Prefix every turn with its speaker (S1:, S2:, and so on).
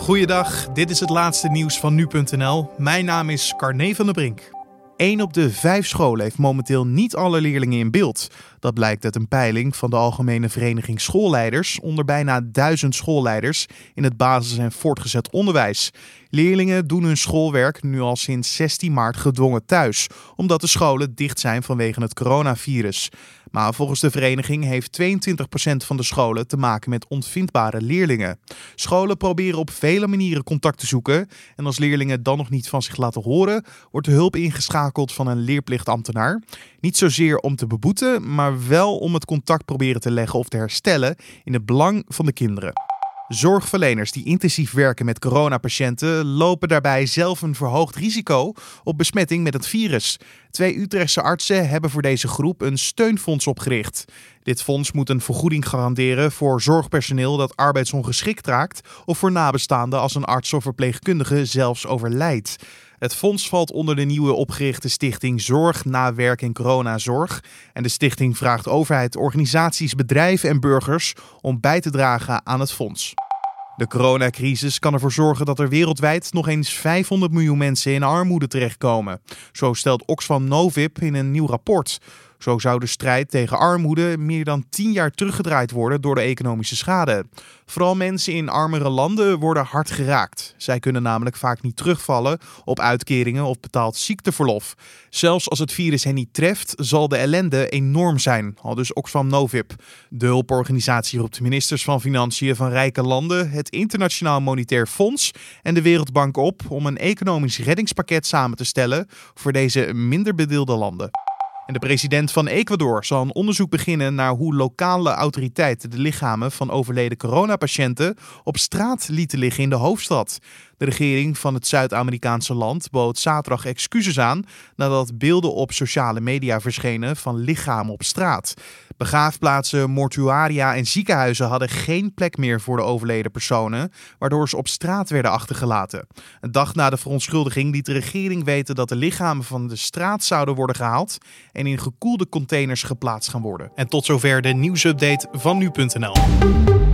S1: Goeiedag, dit is het laatste nieuws van nu.nl. Mijn naam is Carne van der Brink. 1 op de 5 scholen heeft momenteel niet alle leerlingen in beeld. Dat blijkt uit een peiling van de Algemene Vereniging Schoolleiders onder bijna 1000 schoolleiders in het basis- en voortgezet onderwijs. Leerlingen doen hun schoolwerk nu al sinds 16 maart gedwongen thuis, omdat de scholen dicht zijn vanwege het coronavirus. Maar volgens de vereniging heeft 22% van de scholen te maken met onvindbare leerlingen. Scholen proberen op vele manieren contact te zoeken. En als leerlingen dan nog niet van zich laten horen, wordt de hulp ingeschakeld van een leerplichtambtenaar. Niet zozeer om te beboeten, maar wel om het contact proberen te leggen of te herstellen in het belang van de kinderen. Zorgverleners die intensief werken met coronapatiënten lopen daarbij zelf een verhoogd risico op besmetting met het virus. Twee Utrechtse artsen hebben voor deze groep een steunfonds opgericht. Dit fonds moet een vergoeding garanderen voor zorgpersoneel dat arbeidsongeschikt raakt of voor nabestaanden als een arts of verpleegkundige zelfs overlijdt. Het fonds valt onder de nieuwe opgerichte stichting Zorg na werk en coronazorg. En de stichting vraagt overheid, organisaties, bedrijven en burgers om bij te dragen aan het fonds. De coronacrisis kan ervoor zorgen dat er wereldwijd nog eens 500 miljoen mensen in armoede terechtkomen. Zo stelt Oxfam Novib in een nieuw rapport. Zo zou de strijd tegen armoede meer dan 10 jaar teruggedraaid worden door de economische schade. Vooral mensen in armere landen worden hard geraakt. Zij kunnen namelijk vaak niet terugvallen op uitkeringen of betaald ziekteverlof. Zelfs als het virus hen niet treft, zal de ellende enorm zijn, al dus Oxfam Novib. De hulporganisatie roept ministers van Financiën van rijke landen, het Internationaal Monetair Fonds en de Wereldbank op om een economisch reddingspakket samen te stellen voor deze minder bedeelde landen. De president van Ecuador zal een onderzoek beginnen naar hoe lokale autoriteiten de lichamen van overleden coronapatiënten op straat lieten liggen in de hoofdstad. De regering van het Zuid-Amerikaanse land bood zaterdag excuses aan nadat beelden op sociale media verschenen van lichamen op straat. Begraafplaatsen, mortuaria en ziekenhuizen hadden geen plek meer voor de overleden personen, waardoor ze op straat werden achtergelaten. Een dag na de verontschuldiging liet de regering weten dat de lichamen van de straat zouden worden gehaald en in gekoelde containers geplaatst gaan worden. En tot zover de nieuwsupdate van nu.nl.